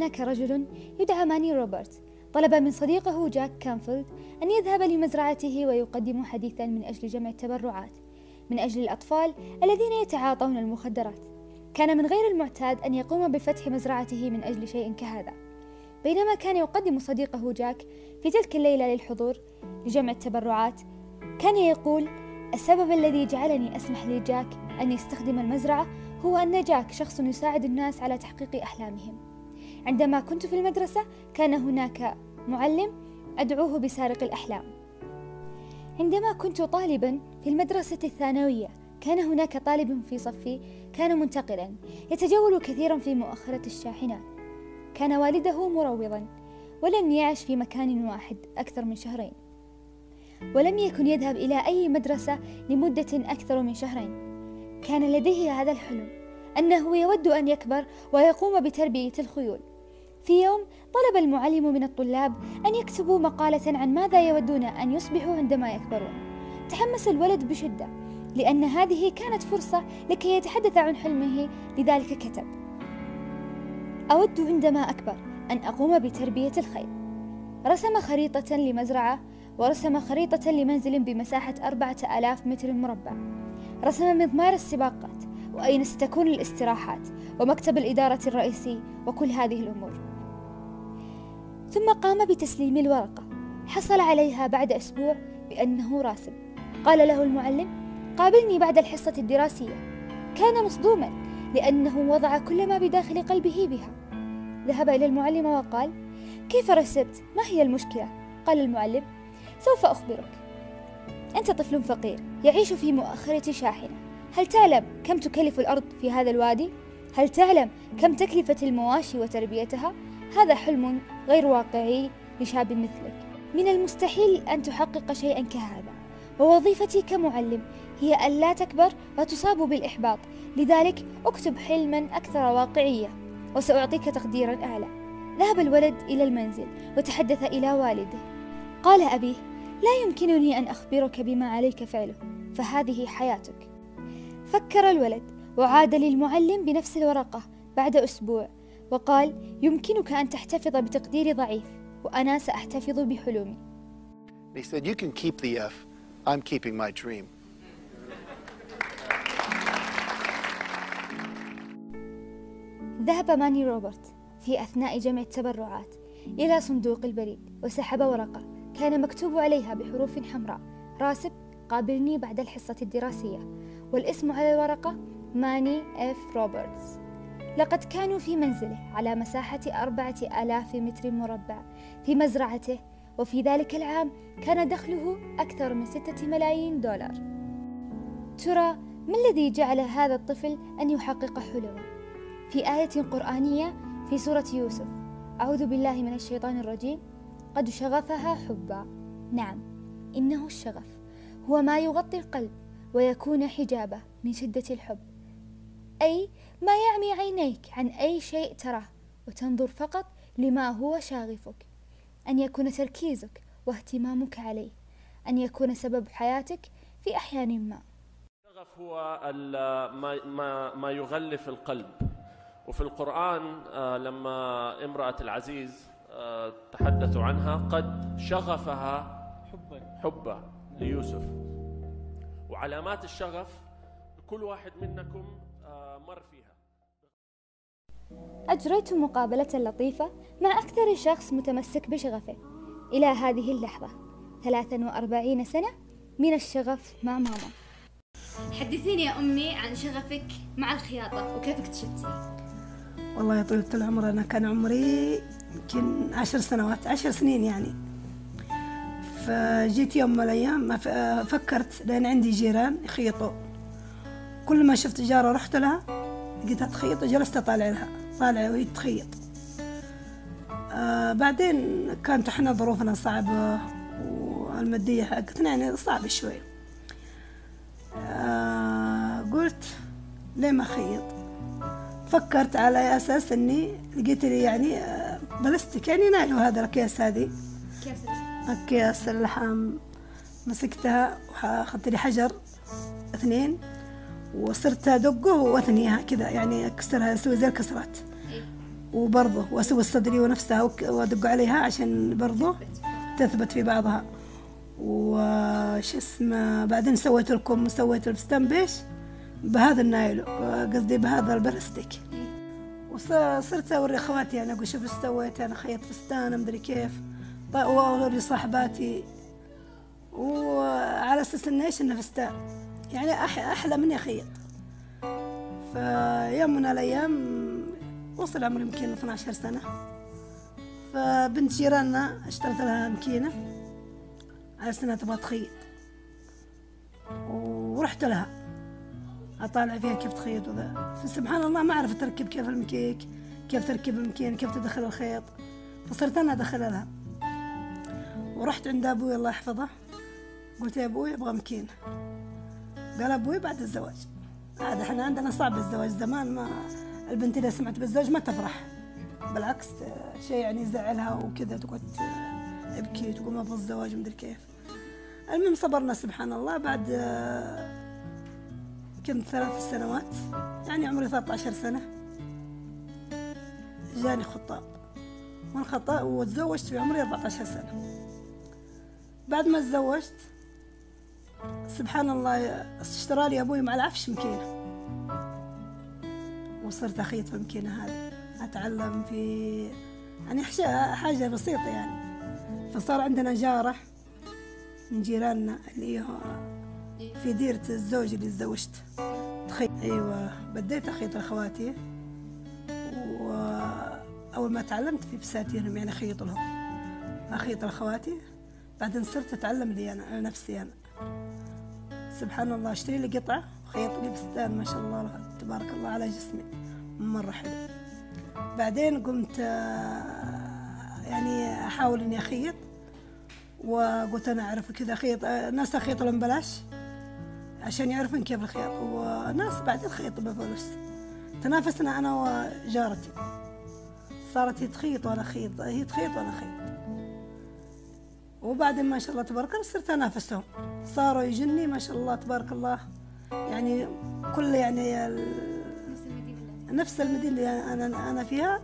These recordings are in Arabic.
هناك رجل يدعى ماني روبرت. طلب من صديقه جاك كانفيلد أن يذهب لمزرعته ويقدم حديثا من أجل جمع التبرعات من أجل الأطفال الذين يتعاطون المخدرات. كان من غير المعتاد أن يقوم بفتح مزرعته من أجل شيء كهذا. بينما كان يقدم صديقه جاك في تلك الليلة للحضور لجمع التبرعات كان يقول السبب الذي جعلني أسمح لجاك أن يستخدم المزرعة هو أن جاك شخص يساعد الناس على تحقيق أحلامهم. عندما كنت في المدرسة كان هناك معلم أدعوه بسارق الأحلام. عندما كنت طالبا في المدرسة الثانوية كان هناك طالب في صفي كان منتقلا يتجول كثيرا في مؤخرة الشاحنات. كان والده مروضا ولم يعش في مكان واحد أكثر من شهرين. ولم يكن يذهب إلى أي مدرسة لمدة أكثر من شهرين. كان لديه هذا الحلم أنه يود أن يكبر ويقوم بتربية الخيول. في يوم طلب المعلم من الطلاب أن يكتبوا مقالة عن ماذا يودون أن يصبحوا عندما يكبرون. تحمس الولد بشدة لأن هذه كانت فرصة لكي يتحدث عن حلمه لذلك كتب. أود عندما أكبر أن أقوم بتربية الخيل. رسم خريطة لمزرعة ورسم خريطة لمنزل بمساحة أربعة آلاف متر مربع. رسم مضمار السباقات وأين ستكون الاستراحات ومكتب الإدارة الرئيسي وكل هذه الأمور. ثم قام بتسليم الورقة حصل عليها بعد أسبوع بأنه راسب قال له المعلم قابلني بعد الحصة الدراسية كان مصدوما لأنه وضع كل ما بداخل قلبه بها ذهب إلى المعلم وقال كيف رسبت؟ ما هي المشكلة؟ قال المعلم سوف أخبرك أنت طفل فقير يعيش في مؤخرة شاحنة هل تعلم كم تكلف الأرض في هذا الوادي؟ هل تعلم كم تكلفة المواشي وتربيتها؟ هذا حلم غير واقعي لشاب مثلك. من المستحيل أن تحقق شيئا كهذا. ووظيفتي كمعلم هي أن لا تكبر وتصاب بالإحباط. لذلك اكتب حلما أكثر واقعية وسأعطيك تقديرا أعلى. ذهب الولد إلى المنزل وتحدث إلى والده. قال أبيه لا يمكنني أن أخبرك بما عليك فعله فهذه حياتك. فكر الولد وعاد للمعلم بنفس الورقة بعد أسبوع. وقال يمكنك أن تحتفظ بتقدير ضعيف وأنا سأحتفظ بحلمي They said, You can keep the F. I'm keeping my dream. ذهب ماني روبرت في أثناء جمع التبرعات إلى صندوق البريد وسحب ورقة كان مكتوب عليها بحروف حمراء راسب قابلني بعد الحصة الدراسية والاسم على الورقة ماني إف روبرتس لقد كانوا في منزله على مساحة أربعة آلاف متر مربع في مزرعته وفي ذلك العام كان دخله أكثر من ستة ملايين دولار. ترى ما الذي جعل هذا الطفل أن يحقق حلمه؟ في آية قرآنية في سورة يوسف أعوذ بالله من الشيطان الرجيم قد شغفها حبا. نعم إنه الشغف هو ما يغطي القلب ويكون حجابه من شدة الحب. أي ما يعمي عينيك عن أي شيء تراه وتنظر فقط لما هو شاغفك. أن يكون تركيزك واهتمامك عليه. أن يكون سبب حياتك في أحيان ما. الشغف هو ال- ما, ما, ما يغلف القلب. وفي القرآن آه، لما امرأة العزيز آه، تحدثوا عنها قد شغفها حبا. حبا ليوسف. وعلامات الشغف كل واحد منكم آه، مر فيها. أجريت مقابلة لطيفة مع أكثر شخص متمسك بشغفه. إلى هذه اللحظة 43 سنة من الشغف مع ماما. حدثيني يا أمي عن شغفك مع الخياطة وكيف اكتشفتيه والله يا طويلة العمر أنا كان عمري يمكن عشر سنوات عشر سنين يعني. فجيت يوم من الأيام فكرت لأن عندي جيران يخيطوا. كل ما شفت جارة رحت لها لقيتها تخيط وجلست أطالع لها. طالعة وهي تخيط آه بعدين كانت إحنا ظروفنا صعبة والمادية حقتنا يعني صعبة شوي. آه قلت ليه ما أخيط؟ فكرت على أساس إني لقيت لي يعني آه، بلاستيك يعني نايلو هذا الأكياس هذه. كيف أكياس اللحم مسكتها وأخذت لي حجر اثنين وصرت أدقه وأثنيها كذا يعني أكسرها أسوي زي الكسرات. وبرضه وأسوي صدري ونفسها وك- وأدق عليها عشان برضه تثبت في بعضها. وش اسمه بعدين سويت لكم سويت الفستان بيش بهذا النايلو قصدي بهذا البلاستيك. وصرت أوري أخواتي يعني أقول شوف إيش سويت أنا خيط فستان مدري كيف. ط- وأوري صاحباتي. وعلى أساس إنه إيش؟ إنه فستان. يعني أحلى مني اخيط فيوم من الأيام وصل عمري يمكن 12 سنة. فبنت جيراننا اشترت لها مكينة على سنة تبغى تخيط. ورحت لها. أطالع فيها كيف تخيط وذا. فسبحان الله ما اعرف تركب كيف المكيك كيف تركب المكين كيف تدخل الخيط. فصرت أنا أدخل لها. ورحت عند أبوي الله يحفظه. قلت يا أبوي أبغى مكينه قال أبوي بعد الزواج. عاد إحنا عندنا صعب الزواج زمان ما البنت إذا سمعت بالزواج ما تفرح. بالعكس شيء يعني يزعلها وكذا تقعد تبكي تقول ما أبغى الزواج مدري كيف. المهم صبرنا سبحان الله بعد آه، كنت ثلاث سنوات. يعني عمري 13 سنة. جاني خطاب. وانخطأ وتزوجت في عمري 14 سنة. بعد ما تزوجت سبحان الله اشترى لي أبوي مع العفش مكينة. وصرت اخيط في المكينه هذه أتعلم في يعني حاجة بسيطة يعني. فصار عندنا جارة من جيراننا اللي هو في ديرة الزوج اللي تزوجت. تخيط أيوه بديت اخيط لاخواتي وأول ما تعلمت في بساتينهم يعني اخيط لهم. أخيط لاخواتي بعدين صرت أتعلم لي أنا على نفسي أنا. سبحان الله أشتري لي قطعة خيط لي فستان ما شاء الله. تبارك الله على جسمي. مرة حلو. بعدين قمت آه، يعني أحاول إني أخيط وقلت أنا أعرف كذا أخيط آه، ناس أخيط لهم بلاش عشان يعرفون كيف الخيط وناس بعدين خيط بفلوس. تنافسنا أنا وجارتي. صارت هي تخيط وأنا أخيط هي تخيط وأنا أخيط. وبعدين ما شاء الله تبارك الله صرت أنافسهم. صاروا يجني ما شاء الله تبارك الله. يعني كل يعني نفس المدينة اللي أنا أنا فيها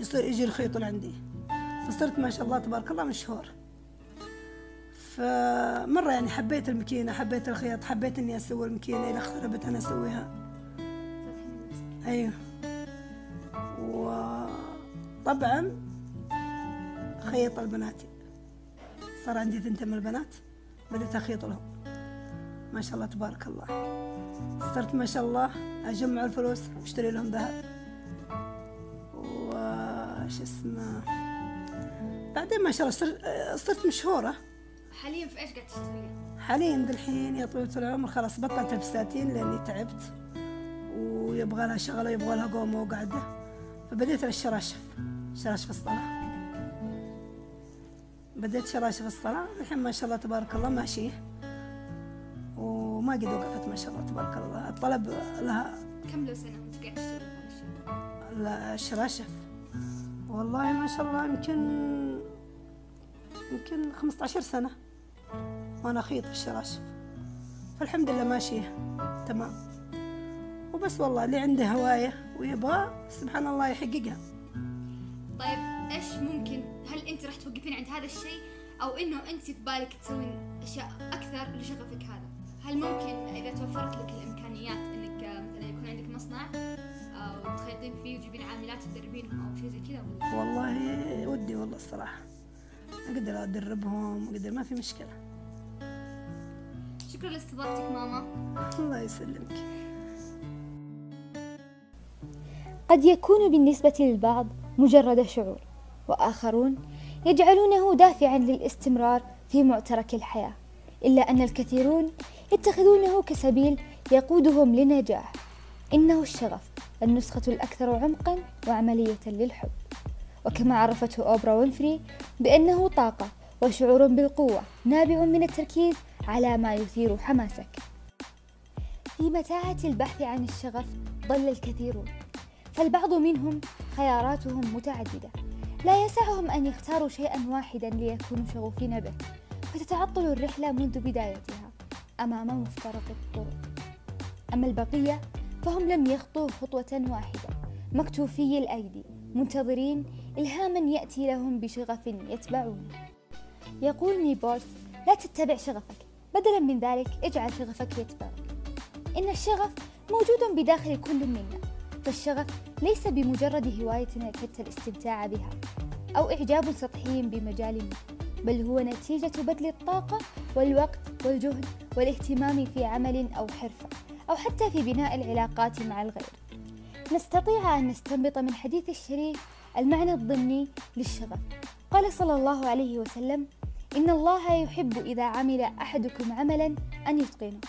يصير يجي الخيط عندي فصرت ما شاء الله تبارك الله مشهور. فمرة يعني حبيت المكينة حبيت الخيط حبيت إني أسوي المكينة إذا اختربت أنا أسويها. أيوه. وطبعا خيط البنات. صار عندي ثنتين من البنات بديت أخيط لهم. ما شاء الله تبارك الله. صرت ما شاء الله أجمع الفلوس وأشتري لهم ذهب. وش اسمه؟ بعدين ما شاء الله صرت, صرت مشهورة. حاليا في إيش قاعد تشتغلين؟ حاليا دالحين يا طويلة العمر. خلاص بطلت الفساتين لأني تعبت. ويبغى لها شغلة يبغى لها قومة وقعدة. فبديت الشراشف. شراشف الصلاة. بديت شراشف الصلاة. الحين ما شاء الله تبارك الله ماشية وما قد وقفت ما شاء الله تبارك الله. الطلب لها كم لو سنه وانت قاعد؟ لا الشراشف والله ما شاء الله يمكن يمكن 15 سنة وأنا أخيط في الشراشف فالحمد لله ماشية تمام. وبس والله اللي عنده هواية ويبغى سبحان الله يحققها. طيب إيش ممكن هل أنت راح توقفين عند هذا الشيء؟ أو إنه أنت في بالك تسوين أشياء أكثر لشغفك هذا؟ هل ممكن إذا توفرت لك الإمكانيات إنك آه، مثلا يكون عندك مصنع أو تخيطين فيه وتجيبين عاملات تدربينهم أو شيء زي كذا؟ ولا والله ودي والله الصراحة. أقدر أدربهم أقدر ما في مشكلة. شكرا لاستضافتك ماما. الله يسلمك. قد يكون بالنسبة للبعض مجرد شعور وآخرون يجعلونه دافعا للاستمرار في معترك الحياة إلا أن الكثيرون يتخذونه كسبيل يقودهم للنجاح إنه الشغف النسخة الأكثر عمقا وعملية للحب. وكما عرفته أوبرا وينفري بأنه طاقة وشعور بالقوة نابع من التركيز على ما يثير حماسك. في متاهة البحث عن الشغف ضل الكثيرون فالبعض منهم خياراتهم متعددة. لا يسعهم أن يختاروا شيئا واحدا ليكونوا شغوفين به فتتعطل الرحلة منذ بدايتها. أمام مفترق الطرق. أما البقية فهم لم يخطوا خطوة واحدة. مكتوفي الأيدي. منتظرين إلهاما يأتي لهم بشغف يتبعونه يقول نيبورت لا تتبع شغفك. بدلا من ذلك اجعل شغفك يتبعك إن الشغف موجود بداخل كل منا. فالشغف ليس بمجرد هواية اعتدت الاستمتاع بها أو إعجاب سطحي بمجال ما بل هو نتيجة بذل الطاقة والوقت والجهد والاهتمام في عمل أو حرفة أو حتى في بناء العلاقات مع الغير. نستطيع أن نستنبط من حديث الشريف المعنى الضمني للشغف. قال صلى الله عليه وسلم إن الله يحب إذا عمل أحدكم عملا أن يتقنه.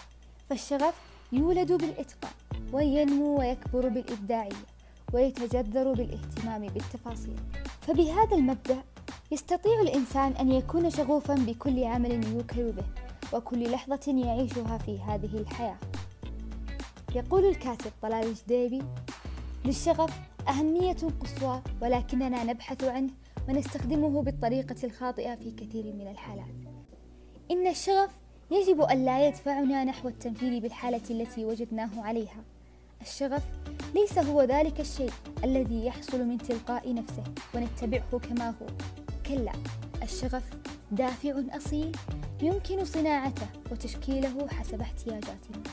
فالشغف يولد بالإتقان وينمو ويكبر بالإبداعية ويتجذر بالاهتمام بالتفاصيل. فبهذا المبدأ يستطيع الإنسان أن يكون شغوفا بكل عمل يوكل به وكل لحظة يعيشها في هذه الحياة. يقول الكاتب طلال الجديبي للشغف أهمية قصوى ولكننا نبحث عنه ونستخدمه بالطريقة الخاطئة في كثير من الحالات. إن الشغف يجب أن لا يدفعنا نحو التمثيل بالحالة التي وجدناه عليها. الشغف ليس هو ذلك الشيء الذي يحصل من تلقاء نفسه ونتبعه كما هو. كلا. الشغف دافع أصيل يمكن صناعته وتشكيله حسب احتياجاتنا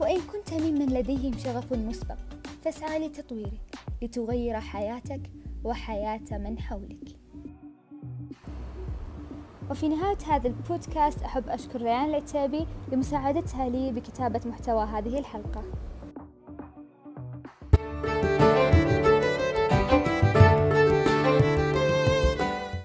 وإن كنت ممن لديهم شغف مسبق فاسعى لتطويره لتغير حياتك وحياة من حولك. وفي نهاية هذا البودكاست أحب أشكر ريان العتابي لمساعدتها لي بكتابة محتوى هذه الحلقة.